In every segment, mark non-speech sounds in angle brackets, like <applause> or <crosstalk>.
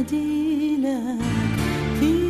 org انت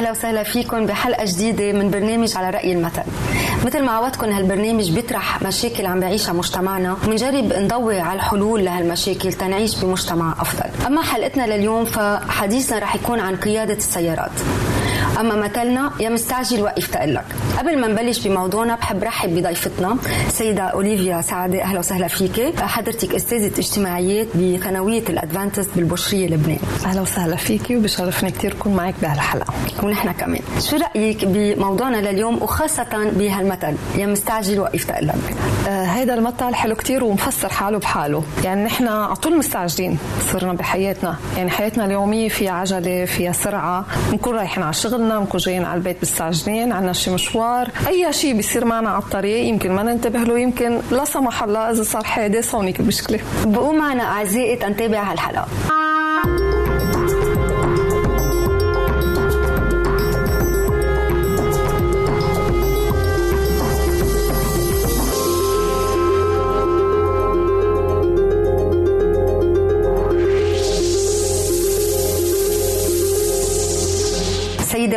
أهلا وسهلا فيكم بحلقة جديدة من برنامج على رأي المثل. مثل ما عودتكم هالبرنامج بيطرح مشاكل عم بيعيشها مجتمعنا وبنجرب نضوي على الحلول لهالمشاكل تنعيش بمجتمع أفضل. أما حلقتنا لليوم فحديثنا رح يكون عن قيادة السيارات. أما مثلنا يا مستعجل وقف تقلك. قبل ما نبلش بموضوعنا بحب رحب بضيفتنا سيدة أوليفيا سعده أهلا وسهلا فيك. حضرتك أستاذة اجتماعيات بثانوية الأدفانتست بالبشرية لبنان. أهلا وسهلا فيكي وبشرفني كثير اكون معك بهالحلقة. ونحن كمان. شو رأيك بموضوعنا لليوم وخاصة بهالمثل؟ يا مستعجل وقف تقلك. آه هيدا المثل حلو كتير ومفسر حاله بحاله. يعني نحن على طول مستعجلين صرنا بحياتنا. يعني حياتنا اليومية فيها عجلة فيها سرعة. بنكون رايحين على شغلنا بنكون جايين على البيت مستعجلين عنا شي مشوار. أي شيء بيصير معنا على الطريق يمكن ما ننتبه له يمكن لا سمح الله إذا صار حادث هونيك المشكلة بقوا معنا أعزائي تنتابع هالحلقه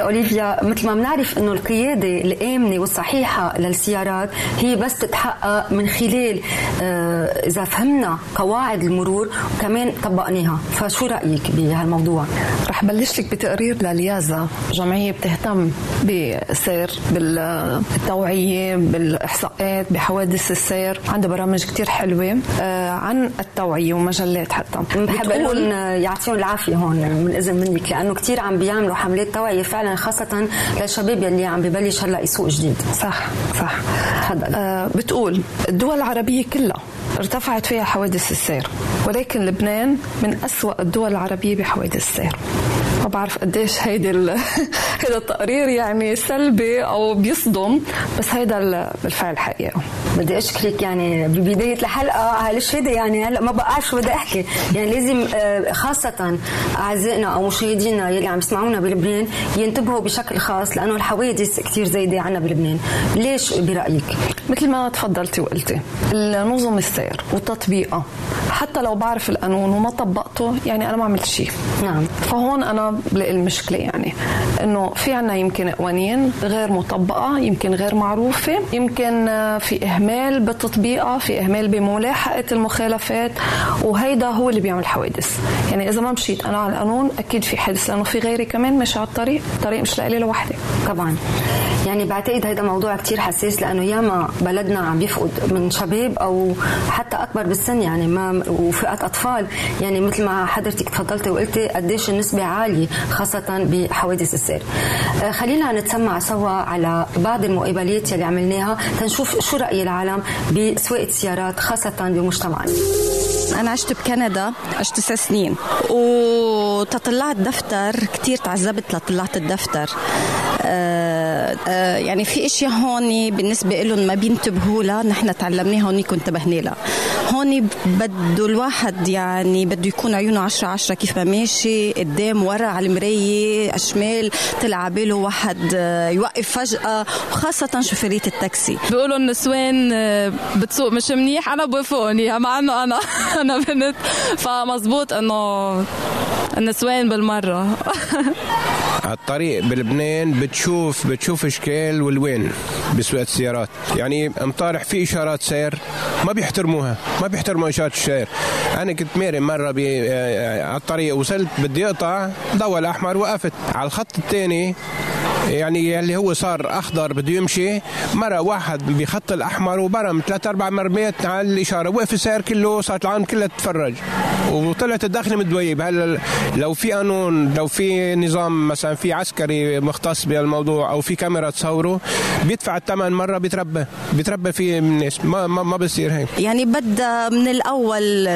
أوليفيا مثل ما بنعرف أنه القيادة الآمنة والصحيحة للسيارات هي بس تتحقق من خلال آه، إذا فهمنا قواعد المرور وكمان طبقناها. فشو رأيك بهالموضوع؟ رح بلش لك بتقرير لليازا جمعية بتهتم بالسير بالتوعية بالإحصاءات بحوادث السير. عندها برامج كتير حلوة آه، عن التوعية ومجلات حتى. بحب لهم يعطيهم العافية هون من إذن منك لأنه كثير عم بيعملوا حملات توعية فعلا خاصة للشباب يلي عم ببلش هلا يسوق جديد. صح صح. تفضل. آه بتقول الدول العربية كلها ارتفعت فيها حوادث السير ولكن لبنان من أسوأ الدول العربية بحوادث السير. ما بعرف قديش هيدي. <laughs> هيدا التقرير يعني سلبي أو بيصدم بس هيدا ال- بالفعل حقيقه بدي أشكرك يعني ببداية الحلقة. على الشهادة يعني هلا ما بعرف شو بدي أحكي. يعني لازم آه، خاصة أعزائنا أو مشاهدينا يلي عم يسمعونا بلبنان ينتبهوا بشكل خاص لأنه الحوادث كثير زايدة عنا بلبنان. ليش برأيك؟ مثل ما تفضلتي وقلتي النظم السير وتطبيقها حتى لو بعرف القانون وما طبقته يعني أنا ما عملت شيء. نعم. فهون أنا بلاقي المشكلة يعني. إنه في عنا يمكن قوانين غير مطبقة يمكن غير معروفة يمكن آه، في إهمال بتطبيقها في إهمال بملاحقة المخالفات وهيدا هو اللي بيعمل حوادث. يعني إذا ما مشيت أنا على القانون أكيد في حادث لأنه في غيري كمان ماشي على الطريق الطريق مش لإلي لوحدي. طبعا. يعني بعتقد هذا موضوع كتير حساس لأنه ياما بلدنا عم بيفقد من شباب أو حتى أكبر بالسن يعني ما وفئات أطفال. يعني مثل ما حضرتك تفضلتي وقلتي قديش النسبة عالية خاصة بحوادث السير. آه، خلينا نتسمع سوا على بعض المقابلات يلي عملناها تنشوف شو رأي العالم بسواقة السيارات خاصة بمجتمعنا. أنا عشت بكندا عشت تسع سنين. وتطلعت دفتر كتير تعذبت لطلعت الدفتر. يعني في إشياء هون بالنسبة لهم ما بينتبهوا لها نحن تعلمناها هون انتبهنا لها هون بده الواحد يعني بده يكون عيونه عشرة عشرة كيف ما ماشي قدام ورا على المراية أشمال طلع باله واحد آه، يوقف فجأة وخاصة شوفيرية التاكسي. بيقولوا النسوان آه، بتسوق مش منيح أنا بوافقهم اياها مع إنه أنا <laughs> أنا بنت. فمزبوط إنه النسوان بالمرة. <laughs> على الطريق بلبنان بتشوف بتشوف إشكال والوين بسواقة السيارات. يعني مطارح في إشارات سير ما بيحترموها ما بيحترموا اشارات السير. أنا كنت ماري مرة بي- آه، على الطريق وصلت بدي أقطع ضوى الأحمر وقفت على الخط الثاني يعني اللي هو صار أخضر بده يمشي مرة واحد بخط الأحمر وبرم ثلاث أربع مرميات على الإشارة وقف السير كله صارت العالم كلها تتفرج. وطلعت الداخل متدويب هلا لو في قانون لو في نظام مثلا في عسكري مختص بهالموضوع أو في كاميرا تصوره بيدفع الثمن مرة بيتربى بيتربى فيه الناس. ما ما, ما بصير هيك. يعني بدها من الأول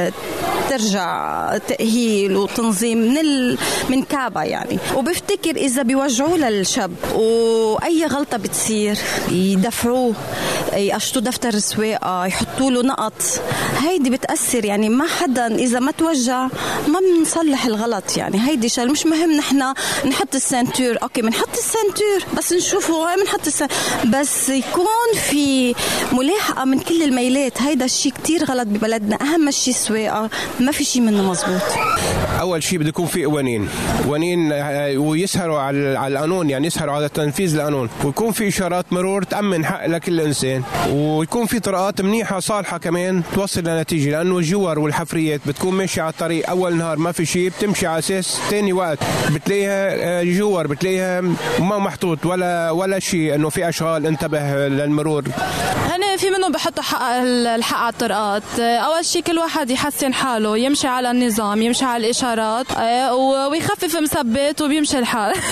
ترجع تأهيل وتنظيم من ال... من كعبة يعني. وبفتكر إذا بيوجعوا للشاب وأي غلطة بتصير يدفعوه يقشطوا دفتر السواقه يحطوا له نقط. هيدي بتأثر يعني ما حدا إذا ما توجع ما بنصلح الغلط يعني. هيدي شغلة مش مهم نحن نحط ال ceinture. okay بنحط ال ceinture بس نشوفه بنحط بس يكون في ملاحقة من كل الميلات. هيدا الشيء كتير غلط ببلدنا. أهم شيء السواقه ما في شيء منه مزبوط أول شيء بده يكون في قوانين قوانين آه، ويسهروا على القانون يعني يسهروا على تنفيذ القانون. ويكون في إشارات مرور تأمن حق لكل إنسان. ويكون في طرقات منيحة صالحة كمان توصل لنتيجة لأنه الجوار والحفريات بتكون ماشية على الطريق أول نهار ما في شيء بتمشي على أساس ثاني وقت. بتلاقيها آه، جوار بتلاقيها ما محطوط ولا ولا شيء إنه في أشغال انتبه للمرور. هن في منهم بحطوا حق الحق على الطرقات. أول شيء كل واحد يحسن حاله يمشي على النظام يمشي على الإشارات آه، ويخفف مثبت وبيمشي الحال. <laughs>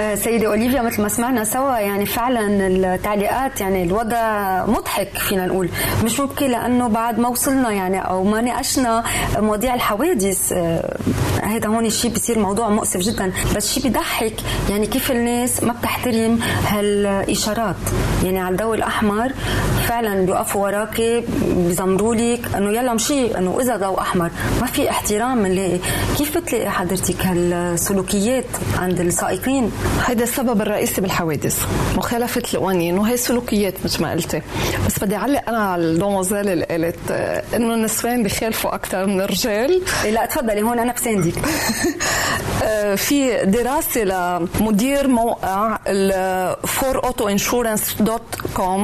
آه، سيدة أوليفيا مثل ما سمعنا سوا يعني فعلا التعليقات يعني الوضع مضحك فينا نقول. مش مبكي لأنه بعد ما وصلنا يعني أو ما ناقشنا مواضيع الحوادث آه، هذا هون الشيء بيصير موضوع مؤسف جدا. بس شيء بيضحك يعني كيف الناس ما بتحترم هالإشارات؟ يعني على الضوء الأحمر فعلا بيوقفوا وراكي بيزمروا لك إنه يلا مشي إنه إذا ضوء أحمر ما في احترام بنلاقي كيف بتلاقي حضرتك هالسلوكيات عند السائقين؟ هيدا السبب الرئيسي بالحوادث مخالفة القوانين وهي سلوكيات مثل ما قلتي. بس بدي أعلق أنا على الدوموزيل اللي قالت آه، إنه النسوان بخالفوا أكثر من الرجال. إيه لا تفضلي هون أنا بساندك. <laughs> في دراسة لمدير موقع فورautoinsurance.com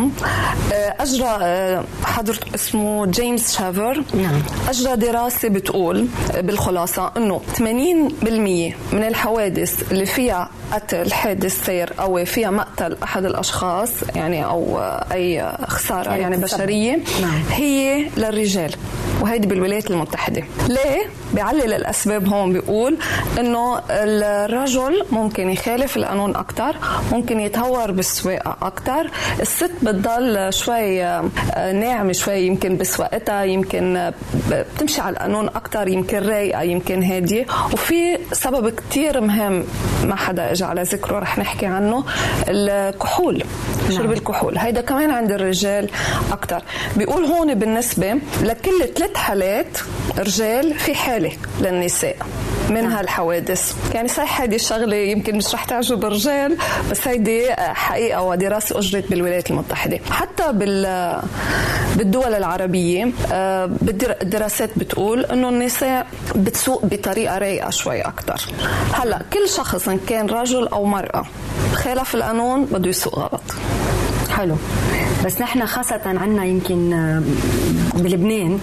آه، أجرى آه، حضرت اسمه جيمس شافر نعم. أجرى دراسة بتقول آه، بالخلاصة إنه 80% من الحوادث اللي فيها قتل حادث سير أو فيها مقتل أحد الأشخاص يعني أو آه، أي خسارة يعني يعني. بشرية نعم. هي للرجال وهيدي بالولايات المتحدة ليه؟ بيعلل الأسباب هون بيقول إنه الرجل ممكن يخالف القانون أكتر ممكن يتهور بالسواقة أكتر. الست بتضل شوي آه، ناعمة شوي يمكن بسواقتها يمكن آه، بتمشي على القانون أكتر يمكن رايقة يمكن هادية. وفي سبب كتير مهم ما حدا اجى على ذكره رح نحكي عنه الكحول شرب الكحول. هيدا كمان عند الرجال أكثر بيقول هون بالنسبة لكل ثلاث حالات رجال في حالة للنساء منها الحوادث يعني صحيح هذه الشغلة يمكن مش رح تعجب الرجال بس هيدي حقيقة ودراسة اجرت بالولايات المتحدة. حتى بال بالدول العربية آه، الدراسات بتقول إنه النساء بتسوق بطريقة رايقة شوي أكثر هلأ كل شخص إن كان رجل أو مرأة خالف القانون بده يسوق غلط. حلو. بس نحن خاصة عنا يمكن آه، بلبنان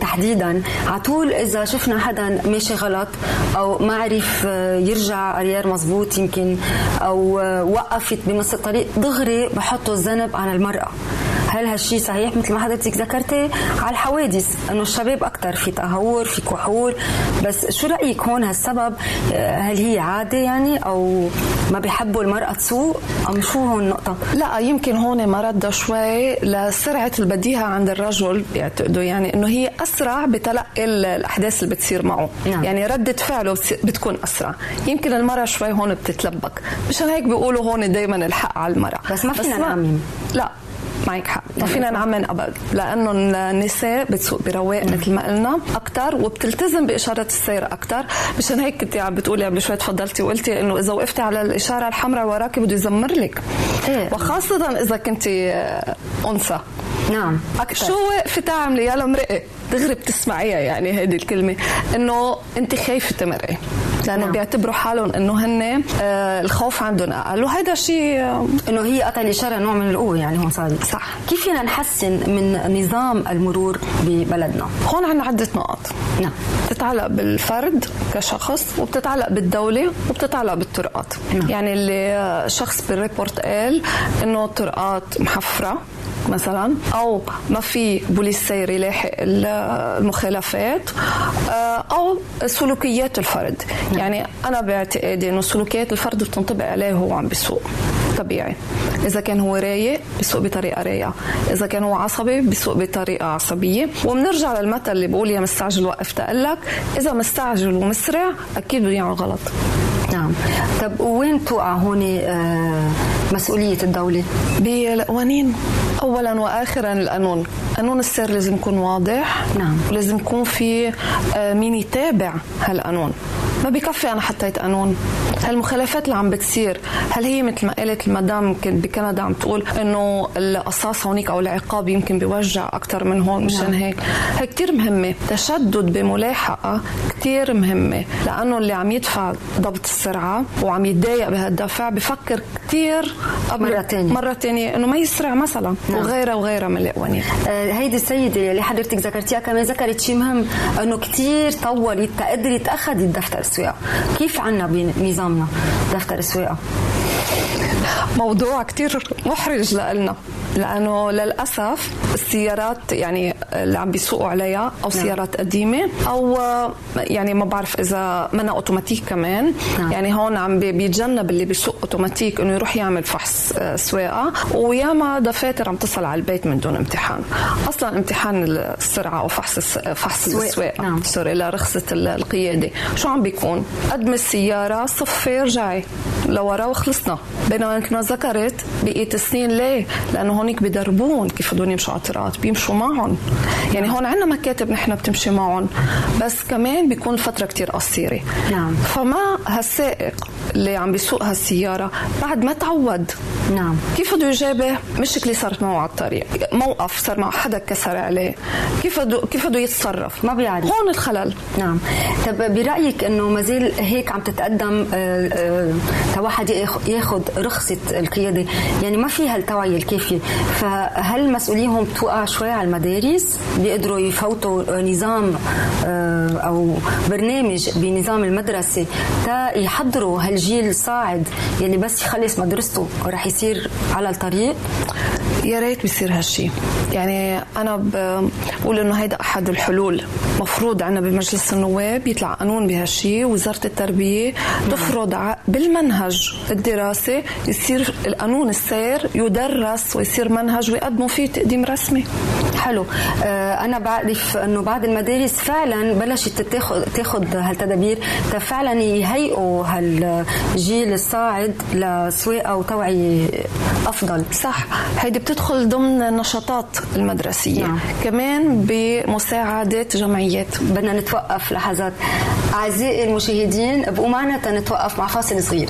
تحديدا على طول إذا شفنا حدا ماشي غلط أو ما عرف آه، يرجع أريار مزبوط يمكن أو آه، وقفت بنص الطريق دغري بحطوا الذنب على المرأة. هل هالشيء صحيح؟ مثل ما حضرتك ذكرتي على الحوادث إنه الشباب أكثر في تهور في كحول. بس شو رأيك هون؟ هالسبب هل هي عادة يعني أو ما بيحبوا المرأة تسوق؟ أم شو هون النقطة؟ لا يمكن هون مرد شوي لسرعة البديهة عند الرجل بيعتقدوا يعني إنه هي أسرع بتلقي الأحداث اللي بتصير معه. نعم. يعني ردة فعله بتكون أسرع. يمكن المراه شوي هون بتتلبك. مشان هيك بيقولوا هون دائما الحق على المرأة. بس ما فينا نعمم. لا. معك حق. ما فينا نعمم أبد. لأنه النساء بتسوق برواق مثل ما قلنا أكثر وبتلتزم بإشارة السير أكثر مشان هيك كنت عم بتقولي قبل شوي تفضلتي وقلتي إنه إذا وقفتي على الإشارة الحمراء وراكي بده يزمر لك. إيه. وخاصة إذا كنت أنثى. نعم. أكثر. شو وقفت تعملي؟ يا مرقي دغري بتسمعيها يعني هذه الكلمة. إنه أنت خايفة تمرقي. لأنه نعم. بيعتبروا حالهم إنه هن آه الخوف عندهم. أقل وهذا شيء آه إنه هي قطع الاشاره نوع من القوة يعني هون صار. صح. كيف فينا نحسن من نظام المرور ببلدنا؟ هون عندنا عدة نقط نعم. بتتعلق بالفرد كشخص وبتتعلق بالدولة وبتتعلق بالطرقات. نعم. يعني اللي شخص بالريبورت قال إنه الطرقات محفرة مثلا أو ما في بوليس سير يلاحق المخالفات آه، أو سلوكيات الفرد نعم. يعني أنا باعتقادي إنه سلوكيات الفرد بتنطبق عليه وهو عم بيسوق طبيعي. إذا كان هو رايق بيسوق بطريقة رايقة. إذا كان هو عصبي بيسوق بطريقة عصبية. وبنرجع للمثل اللي بقول يا مستعجل وقف تقلك. إذا مستعجل ومسرع أكيد بده يعمل غلط. نعم. طب وين توقع هون آه مسؤولية الدولة؟ بالقوانين أولا وآخرا القانون. قانون السير لازم يكون واضح. نعم. ولازم يكون في آه، مين يتابع هالقانون. ما بكفي أنا حطيت قانون. هالمخالفات اللي عم بتصير هل هي مثل ما قالت المدام يمكن بكندا عم تقول إنه القصاص هونيك أو العقاب يمكن بيوجع أكثر من هون مشان نعم. هيك. هي كثير مهمة. تشدد بملاحقة كثير مهمة. لأنه اللي عم يدفع ضبط السرعة وعم يتضايق بهالدفع بفكر كثير مرة ثانية مرة ثانية إنه ما يسرع مثلا. نعم. وغيرها وغيرها من القوانين. آه هيدي السيدة اللي حضرتك ذكرتيها كمان ذكرت شيء مهم إنه كثير طولت تقدري تاخذي الدفتر السواقة. كيف عنا بنظامنا دفتر السواقة؟ موضوع كتير محرج لنا لأنه للأسف السيارات يعني اللي عم بيسوقوا عليها أو نعم. سيارات قديمة أو يعني ما بعرف إذا منا أوتوماتيك كمان. نعم. يعني هون عم بيتجنب اللي بيسوق أوتوماتيك إنه يروح يعمل فحص آه، سواقة. وياما دفاتر عم تصل على البيت من دون امتحان. أصلا امتحان السرعة أو فحص فحص السواقة. نعم. سوري لرخصه القيادة. شو عم بيكون؟ قدم السيارة صفي رجعي لورا وخلصنا. بينما مثل ما ذكرت بقيت السنين ليه؟ لأنه هونيك بدربون كيف بدهم يمشوا على الطرقات بيمشوا معهم يعني هون عندنا مكاتب نحن بتمشي معهم بس كمان بيكون فتره كتير قصيره نعم. فما هالسائق اللي عم بيسوق هالسياره بعد ما تعود. نعم. كيف بده يجابه مشكله صارت معه على الطريق موقف صار معه حدا كسر عليه كيف بده كيف بده يتصرف ما بيعرف هون الخلل. نعم. طب برأيك إنه ما زال هيك عم تتقدم آه، آه، واحد ياخذ رخصة القيادة. يعني ما في هالتوعيه الكافية. فهل مسؤوليهم توقع شوي على المدارس بيقدروا يفوتوا نظام آه، أو برنامج بنظام المدرسة تا يحضروا هالجيل الصاعد. يلي بس يخلص مدرسته ورح يصير على الطريق. يا ريت بيصير هالشي. يعني أنا بقول إنه هيدا أحد الحلول. مفروض عنا بمجلس النواب يطلع قانون بهالشي وزارة التربية تفرض بالمنهج الدراسي يصير القانون السير يدرس ويصير منهج ويقدموا فيه تقديم رسمي. حلو. آه، أنا بعرف إنه بعض المدارس فعلا بلشت تاخذ تاخذ هالتدابير فعلا يهيئوا هالجيل الصاعد لسواقة وتوعية أفضل. صح. هيدي بتدخل ضمن النشاطات المدرسية. نعم. كمان بمساعدة جمعيات. بدنا نتوقف لحظات. أعزائي المشاهدين ابقوا معنا تنتوقف مع فاصل صغير.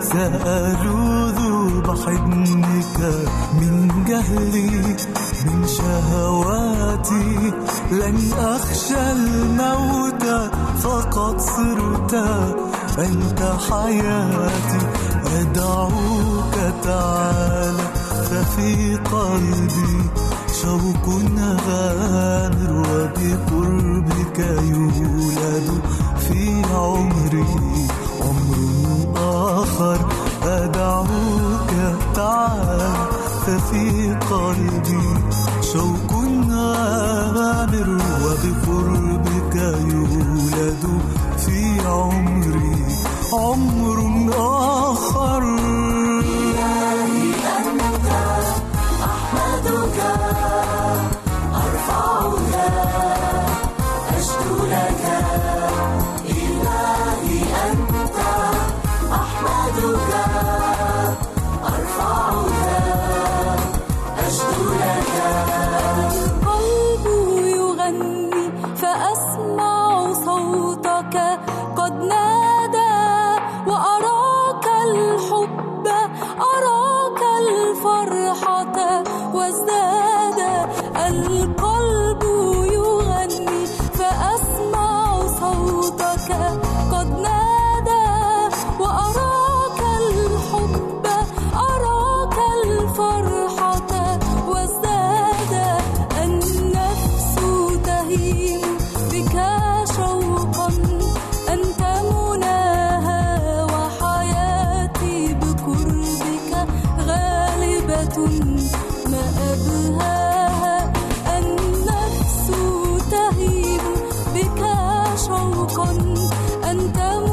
سألوذ بحضنك من جهلي من شهواتي. لن أخشى الموت فقد صرت أنت حياتي. أدعوك تعالى ففي قلبي شوق غامر وبقربك يولد في عمري. عمر آخر أدعوك تعال ففي قلبي شوق غامر وبقربك يولد في عمري عمر آخر أنت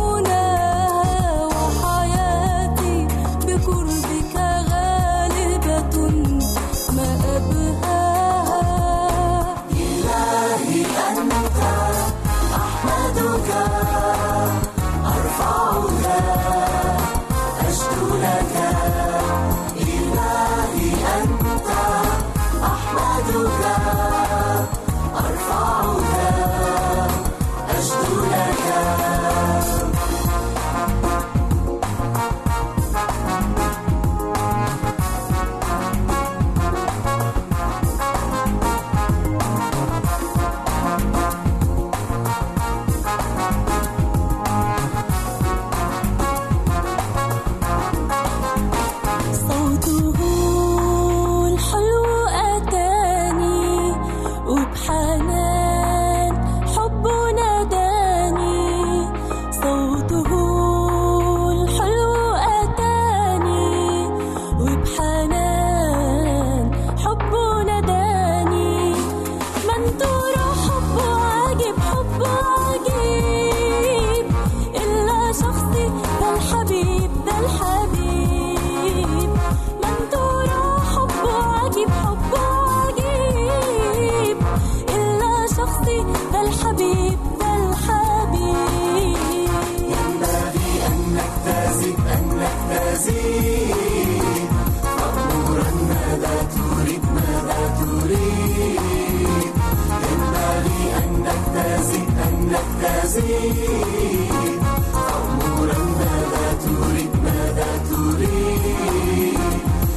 ماذا تريد ماذا تريد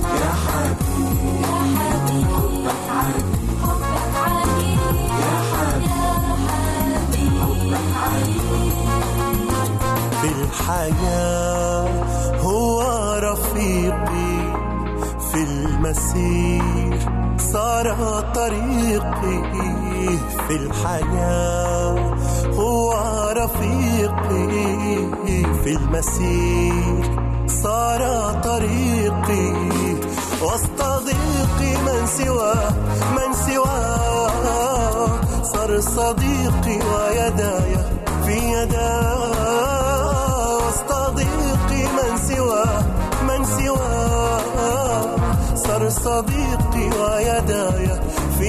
يا حبيبي حبك عادي حبك عادي يا حبيبي حبك عادي في الحياة هو رفيقي في المسير صار طريقي. في الحياة رفيقي في المسير صار طريقي وسط ضيقي من سواه من سواه صار صديقي ويداي في يداه وسط ضيقي من سواه من سواه صار صديقي ويداي في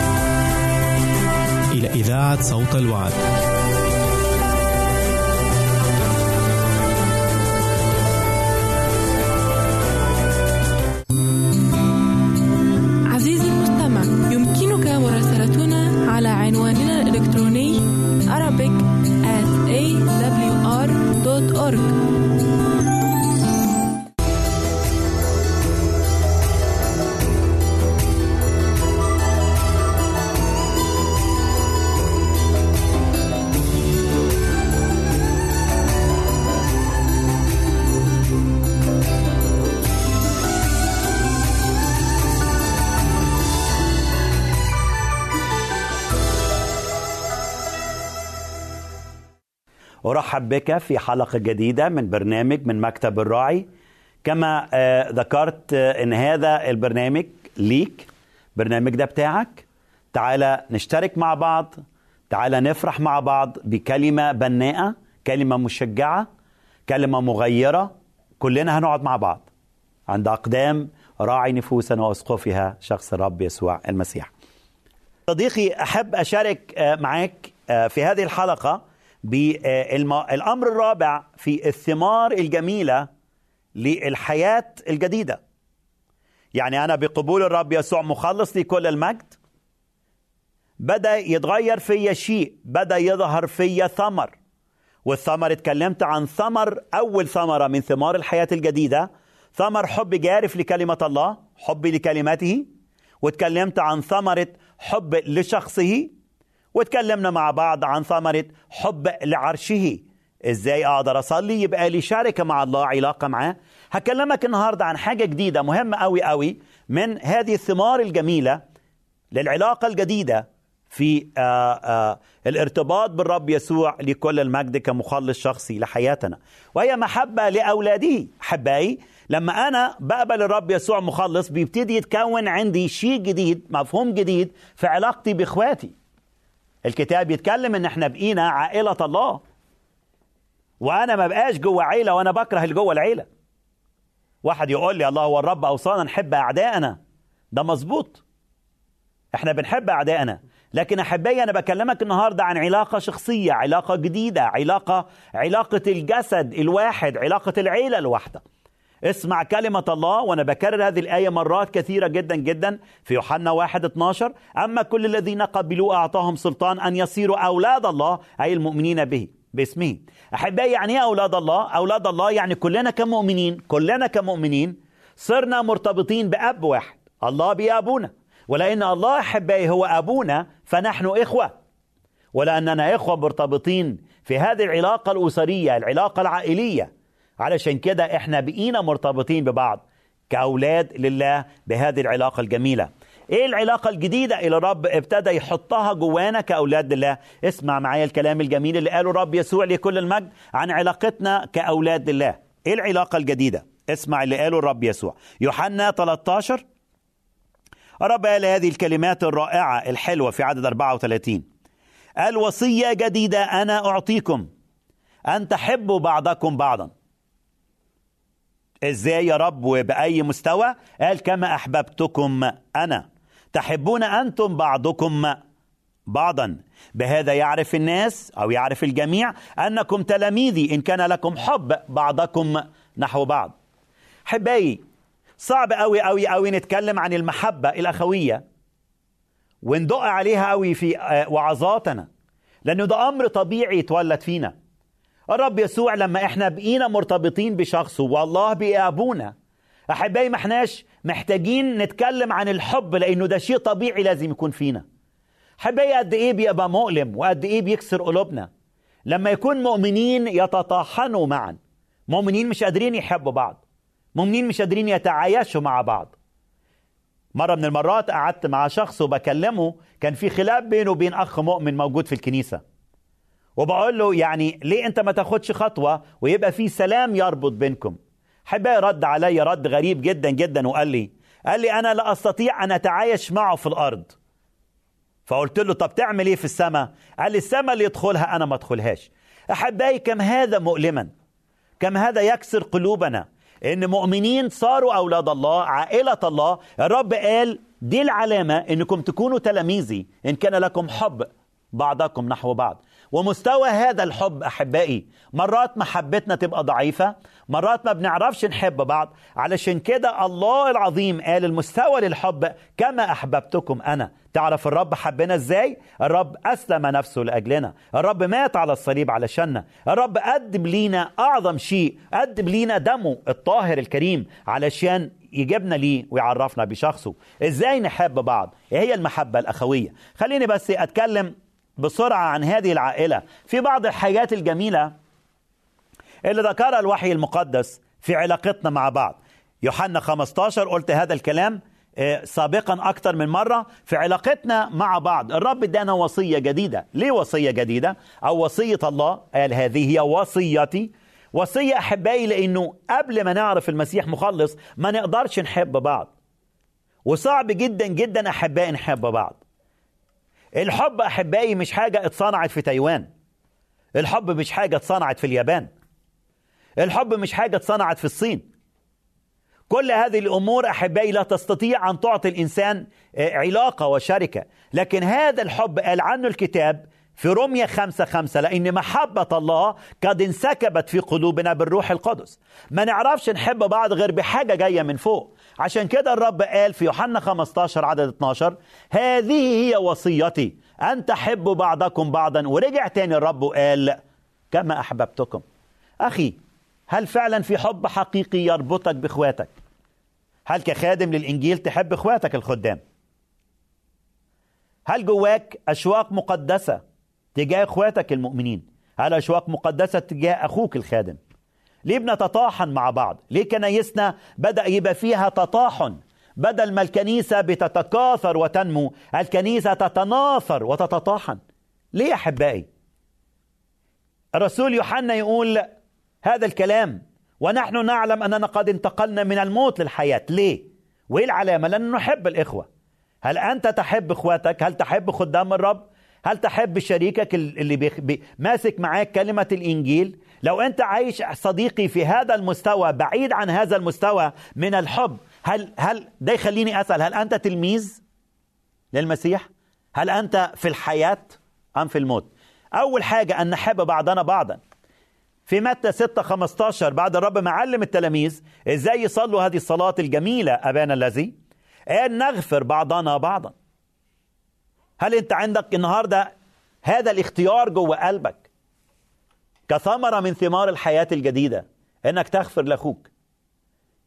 إذاعة صوت الوعد. بك في حلقة جديدة من برنامج من مكتب الراعي. كما آه، ذكرت آه، أن هذا البرنامج ليك برنامج ده بتاعك. تعالى نشترك مع بعض تعالى نفرح مع بعض بكلمة بناءة كلمة مشجعة كلمة مغيرة. كلنا هنقعد مع بعض. عند أقدام راعي نفوسنا وأسقفها شخص الرب يسوع المسيح. صديقي أحب أشارك آه، معك آه، في هذه الحلقة بالأمر الرابع في الثمار الجميلة للحياة الجديدة. يعني أنا بقبول الرب يسوع مخلص لكل المجد. بدأ يتغير فيا شيء بدأ يظهر فيا ثمر. والثمر اتكلمت عن ثمر أول ثمرة من ثمار الحياة الجديدة. ثمر حب جارف لكلمة الله حبي لكلماته. واتكلمت عن ثمرة حب لشخصه. واتكلمنا مع بعض عن ثمرة حب لعرشه. إزاي أقدر أصلي؟ يبقى لي شركة مع الله علاقة معاه. هكلمك النهاردة عن حاجة جديدة مهمة قوي قوي من هذه الثمار الجميلة للعلاقة الجديدة في آآ آآ الارتباط بالرب يسوع لكل المجد كمخلص شخصي لحياتنا. وهي محبة لأولاده. أحبائي لما أنا بقبل الرب يسوع مخلص بيبتدي يتكون عندي شيء جديد مفهوم جديد في علاقتي بإخواتي. الكتاب يتكلم إن إحنا بقينا عائلة الله. وأنا ما بقاش جوه عيلة وأنا بكره اللي جوه العيلة. واحد يقول لي الله هو الرب أوصانا نحب أعدائنا. ده مظبوط. إحنا بنحب أعدائنا. لكن أحبائي أنا بكلمك النهارده عن علاقة شخصية علاقة جديدة علاقة علاقة الجسد الواحد علاقة العيلة الواحدة. اسمع كلمة الله وأنا بكرر هذه الآية مرات كثيرة جدا جدا في يوحنا 1 12 أما كل الذين قبلوه أعطاهم سلطان أن يصيروا أولاد الله أي المؤمنين به باسمه. أحبائي يعني إيه أولاد الله؟ أولاد الله يعني كلنا كمؤمنين كلنا كمؤمنين صرنا مرتبطين بأب واحد الله بأبونا. ولأن الله أحبائي هو أبونا فنحن إخوة. ولأننا إخوة مرتبطين في هذه العلاقة الأسرية العلاقة العائلية. علشان كده إحنا بقينا مرتبطين ببعض كأولاد لله بهذه العلاقة الجميلة. إيه العلاقة الجديدة اللي الرب ابتدى يحطها جوانا كأولاد لله؟ اسمع معايا الكلام الجميل اللي قاله الرب يسوع لكل المجد عن علاقتنا كأولاد لله. إيه العلاقة الجديدة؟ اسمع اللي قاله الرب يسوع. يوحنا 13 الرب قال هذه الكلمات الرائعة الحلوة في عدد 34 قال وصية جديدة أنا أعطيكم. أن تحبوا بعضكم بعضا. إزاي يا رب وبأي مستوى؟ قال كما أحببتكم أنا. تحبون أنتم بعضكم بعضا. بهذا يعرف الناس أو يعرف الجميع أنكم تلاميذي إن كان لكم حب بعضكم نحو بعض. حبايي صعب قوي قوي قوي نتكلم عن المحبة الأخوية. وندق عليها قوي في آه، وعظاتنا. لأنه ده أمر طبيعي يتولد فينا. الرب يسوع لما إحنا بقينا مرتبطين بشخصه والله بقى ابونا أحبائي ما احناش محتاجين نتكلم عن الحب لأنه ده شيء طبيعي لازم يكون فينا. أحبائي قد إيه بيبقى مؤلم وقد إيه بيكسر قلوبنا؟ لما يكون مؤمنين يتطاحنوا معا. مؤمنين مش قادرين يحبوا بعض. مؤمنين مش قادرين يتعايشوا مع بعض. مرة من المرات قعدت مع شخص وبكلمه كان في خلاف بينه وبين أخ مؤمن موجود في الكنيسة. وبقول له يعني ليه أنت ما تاخدش خطوة ويبقى في سلام يربط بينكم؟ حبايبي رد علي رد غريب جدا جدا وقال لي قال لي أنا لا أستطيع أن أتعايش معه في الأرض. فقلت له طب تعمل إيه في السماء؟ قال لي السماء اللي يدخلها أنا ما أدخلهاش. أحبائي كم هذا مؤلما؟ كم هذا يكسر قلوبنا إن مؤمنين صاروا أولاد الله عائلة الله. الرب قال دي العلامة إنكم تكونوا تلاميذي إن كان لكم حب بعضكم نحو بعض. ومستوى هذا الحب أحبائي مرات محبتنا تبقى ضعيفة مرات ما بنعرفش نحب بعض علشان كده الله العظيم قال المستوى للحب كما أحببتكم أنا. تعرف الرب حبنا إزاي؟ الرب أسلم نفسه لأجلنا. الرب مات على الصليب علشاننا. الرب قدم لينا أعظم شيء قدم لينا دمه الطاهر الكريم علشان يجيبنا ليه ويعرفنا بشخصه. إزاي نحب بعض؟ إيه هي المحبة الأخوية؟ خليني بس أتكلم بسرعة عن هذه العائلة. في بعض الحاجات الجميلة اللي ذكرها الوحي المقدس في علاقتنا مع بعض. يوحنا 15 قلت هذا الكلام آه، سابقا أكثر من مرة في علاقتنا مع بعض. الرب إدانا وصية جديدة. ليه وصية جديدة؟ أو وصية الله قال هذه هي وصيتي. وصية أحبائي لأنه قبل ما نعرف المسيح مخلص ما نقدرش نحب بعض. وصعب جدا جدا أحبائي نحب بعض. الحب أحبائي مش حاجة اتصنعت في تايوان. الحب مش حاجة اتصنعت في اليابان. الحب مش حاجة اتصنعت في الصين. كل هذه الأمور أحبائي لا تستطيع أن تعطي الإنسان آه، علاقة وشركة. لكن هذا الحب قال عنه الكتاب في رمية خمسة خمسة لأن محبة الله قد انسكبت في قلوبنا بالروح القدس. ما نعرفش نحب بعض غير بحاجة جاية من فوق. عشان كده الرب قال في يوحنا 15 عدد 12 هذه هي وصيتي أن تحبوا بعضكم بعضا. ورجع تاني الرب وقال كما أحببتكم. أخي هل فعلا في حب حقيقي يربطك بإخواتك؟ هل كخادم للإنجيل تحب إخواتك الخدام؟ هل جواك أشواق مقدسة تجاه اخواتك المؤمنين هل أشواق مقدسة تجاه أخوك الخادم ليه بنتطاحن مع بعض ليه كنايسنا بدأ يبقى فيها تطاحن بدل ما الكنيسة بتتكاثر وتنمو الكنيسة تتناثر وتتطاحن ليه يا أحبائي الرسول يوحنا يقول هذا الكلام ونحن نعلم أننا قد انتقلنا من الموت للحياة ليه؟ وإيه العلامة؟ لأننا نحب الإخوة هل أنت تحب إخواتك؟ هل تحب خدام الرب؟ هل تحب شريكك اللي. بي... ماسك معاك كلمة الإنجيل؟ لو أنت عايش صديقي في هذا المستوى بعيد عن هذا المستوى من الحب هل هل ده يخليني أسأل هل أنت تلميذ للمسيح؟ هل أنت في الحياة أم في الموت؟ أول حاجة أن نحب بعضنا بعضا في متى 6 15 بعد الرب ما علم التلاميذ إزاي يصلوا هذه الصلاة الجميلة أبانا الذي قال نغفر بعضنا بعضا هل انت عندك النهارده هذا الاختيار جوه قلبك كثمرة من ثمار الحياة الجديدة انك تغفر لأخوك؟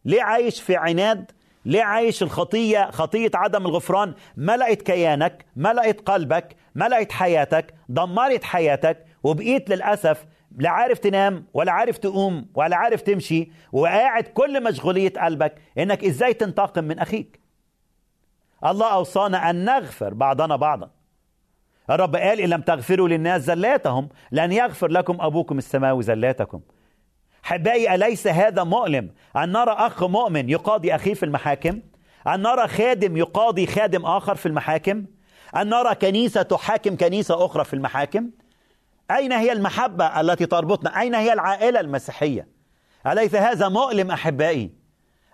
ليه عايش في عناد؟ ليه عايش الخطية خطية عدم الغفران؟ ملأت كيانك ملأت قلبك ملأت حياتك دمرت حياتك وبقيت للأسف لا عارف تنام ولا عارف تقوم ولا عارف تمشي وقاعد كل مشغولية قلبك إنك إزاي تنتقم من أخيك. الله أوصانا أن نغفر بعضنا بعضا. الرب قال إن لم تغفروا للناس زلاتهم لن يغفر لكم أبوكم السماوي زلاتكم. حبائي أليس هذا مؤلم؟ أن نرى أخ مؤمن يقاضي أخيه في المحاكم؟ أن نرى خادم يقاضي خادم آخر في المحاكم؟ أن نرى كنيسة تحاكم كنيسة أخرى في المحاكم؟ أين هي المحبة التي تربطنا؟ أين هي العائلة المسيحية؟ أليس هذا مؤلم أحبائي؟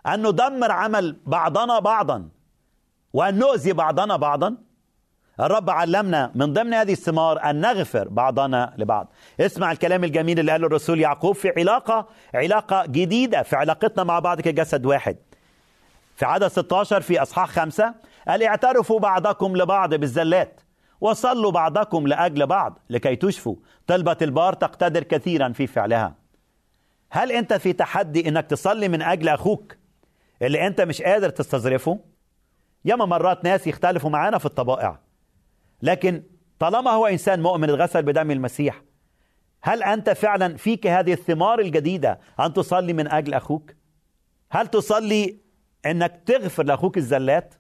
أن ندمر عمل بعضنا بعضا. وأن نؤذي بعضنا بعضا. الرب علمنا من ضمن هذه الثمار أن نغفر بعضنا لبعض. اسمع الكلام الجميل اللي قاله الرسول يعقوب في علاقة علاقة جديدة في علاقتنا مع بعض كجسد واحد. في عدد 16 في أصحاح خمسة قال اعترفوا بعضكم لبعض بالزلات وصلوا بعضكم لأجل بعض لكي تشفوا. طلبة البار تقتدر كثيرا في فعلها. هل أنت في تحدي أنك تصلي من أجل أخوك؟ اللي أنت مش قادر تستظرفه؟ ياما مرات ناس يختلفوا معانا في الطبائع. لكن طالما هو إنسان مؤمن اتغسل بدم المسيح هل أنت فعلا فيك هذه الثمار الجديدة أن تصلي من أجل أخوك؟ هل تصلي أنك تغفر لأخوك الزلات؟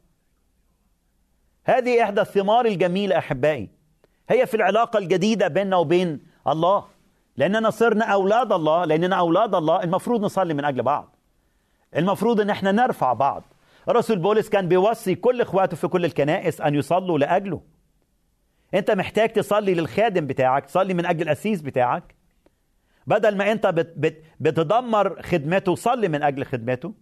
هذه إحدى الثمار الجميلة أحبائي. هي في العلاقة الجديدة بيننا وبين الله. لأننا صرنا أولاد الله لأننا أولاد الله المفروض نصلي من أجل بعض. المفروض أن إحنا نرفع بعض. رسول بولس كان بيوصي كل إخواته في كل الكنائس أن يصلوا لأجله. أنت محتاج تصلي للخادم بتاعك تصلي من أجل الأسيس بتاعك. بدل ما أنت بت بت بتدمر خدمته صلي من أجل خدمته.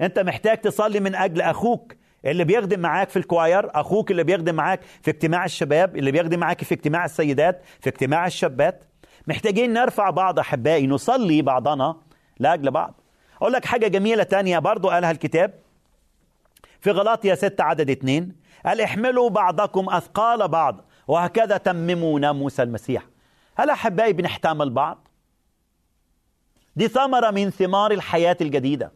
أنت محتاج تصلي من أجل أخوك اللي بيخدم معاك في الكواير أخوك اللي بيخدم معاك في اجتماع الشباب اللي بيخدم معاك في اجتماع السيدات في اجتماع الشابات. محتاجين نرفع بعض أحبائي نصلي بعضنا لأجل بعض. أقول لك حاجة جميلة تانية برضو قالها الكتاب. في غلاطيا 6 عدد 2 قال احملوا بعضكم أثقال بعض وهكذا تمموا ناموس المسيح. هل أحبائي بنحتمل بعض. دي ثمرة من ثمار الحياة الجديدة.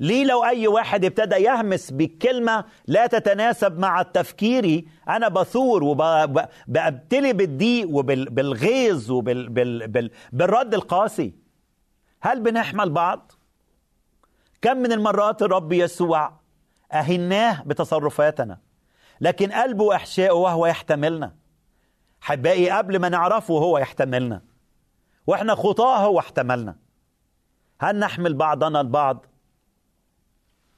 ليه لو أي واحد ابتدى يهمس بكلمة لا تتناسب مع تفكيري أنا بثور وبابتلي بالضيق وبالغيظ وبالرد القاسي. هل بنحمل بعض؟ كم من المرات الرب يسوع أهناه بتصرفاتنا لكن قلبه إحشائه وهو يحتملنا. حبائي قبل ما نعرفه هو يحتملنا. وإحنا خطاه هو احتملنا. هل نحمل بعضنا البعض؟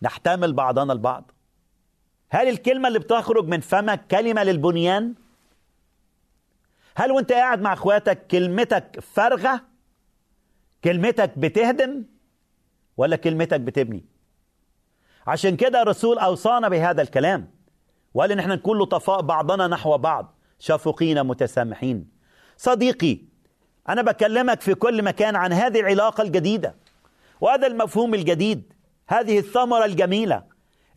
نحتمل بعضنا البعض. هل الكلمة اللي بتخرج من فمك كلمة للبنيان؟ هل وأنت قاعد مع أخواتك كلمتك فارغة؟ كلمتك بتهدم؟ ولا كلمتك بتبني. عشان كده الرسول أوصانا بهذا الكلام. وقال إن إحنا نكون لطفاء بعضنا نحو بعض. شفقين متسامحين. صديقي أنا بكلمك في كل مكان عن هذه العلاقة الجديدة. وهذا المفهوم الجديد. هذه الثمرة الجميلة.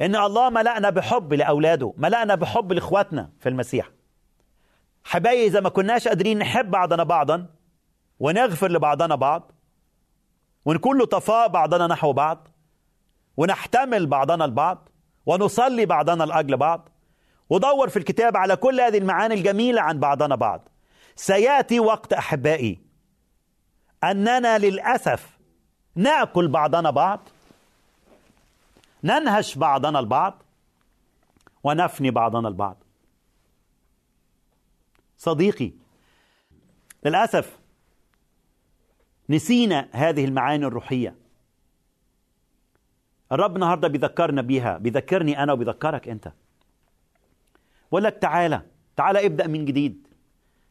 إن الله ملأنا بحب لأولاده ملأنا بحب لإخواتنا في المسيح. حبايبي إذا ما كناش قادرين نحب بعضنا بعضا ونغفر لبعضنا بعض ونكون لطفاء بعضنا نحو بعض ونحتمل بعضنا البعض ونصلي بعضنا لأجل بعض ودور في الكتاب على كل هذه المعاني الجميلة عن بعضنا بعض. سيأتي وقت أحبائي أننا للأسف نأكل بعضنا بعض ننهش بعضنا البعض ونفني بعضنا البعض. صديقي للأسف نسينا هذه المعاني الروحية. الرب النهارده بيذكرنا بيها بيذكرني أنا وبيذكرك أنت. بقول لك تعالى تعالى ابدأ من جديد.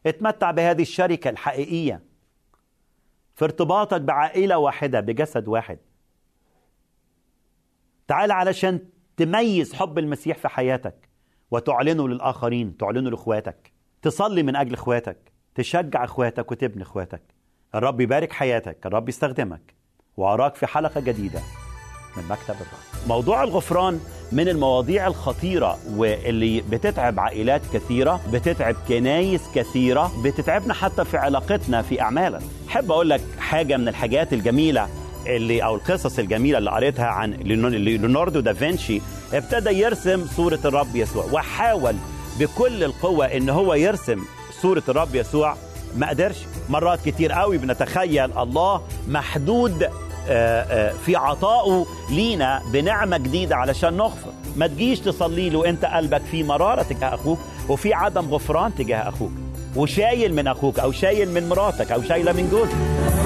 اتمتع بهذه الشركة الحقيقية. في ارتباطك بعائلة واحدة بجسد واحد. تعالى علشان تميز حب المسيح في حياتك وتعلنه للآخرين تعلنه لإخواتك. تصلي من أجل إخواتك تشجع إخواتك وتبني إخواتك. الرب يبارك حياتك الرب يستخدمك وأراك في حلقة جديدة من مكتب الرب. موضوع الغفران من المواضيع الخطيرة واللي بتتعب عائلات كثيرة بتتعب كنايس كثيرة بتتعبنا حتى في علاقتنا في أعمالنا. حب أقول لك حاجة من الحاجات الجميلة اللي أو القصص الجميلة اللي قريتها عن ليوناردو دافنشي ابتدى يرسم صورة الرب يسوع وحاول بكل القوة إن هو يرسم صورة الرب يسوع ما قدرش. مرات كتير قوي بنتخيل الله محدود في عطائه لينا بنعمة جديدة علشان نغفر. ما تجيش تصلي له انت قلبك في مرارة تجاه أخوك وفي عدم غفران تجاه أخوك. وشايل من أخوك أو شايل من مراتك أو شايلة من جوزك.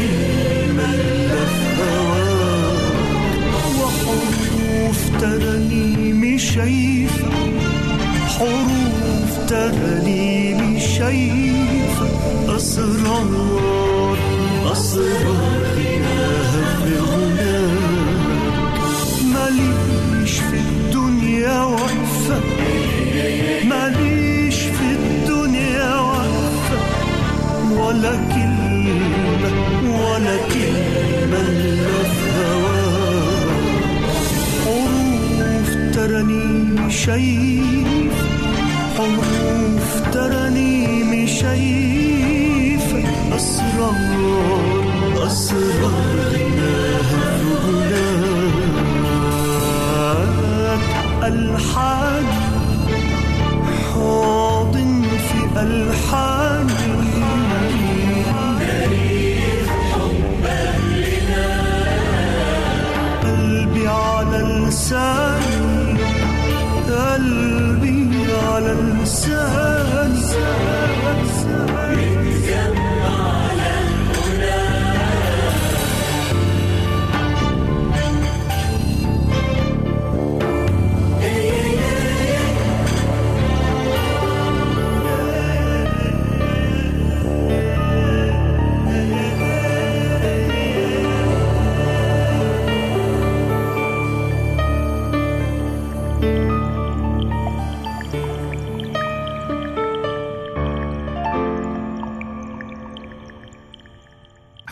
إلا في هواك وحروف حروف تراني مش أسرار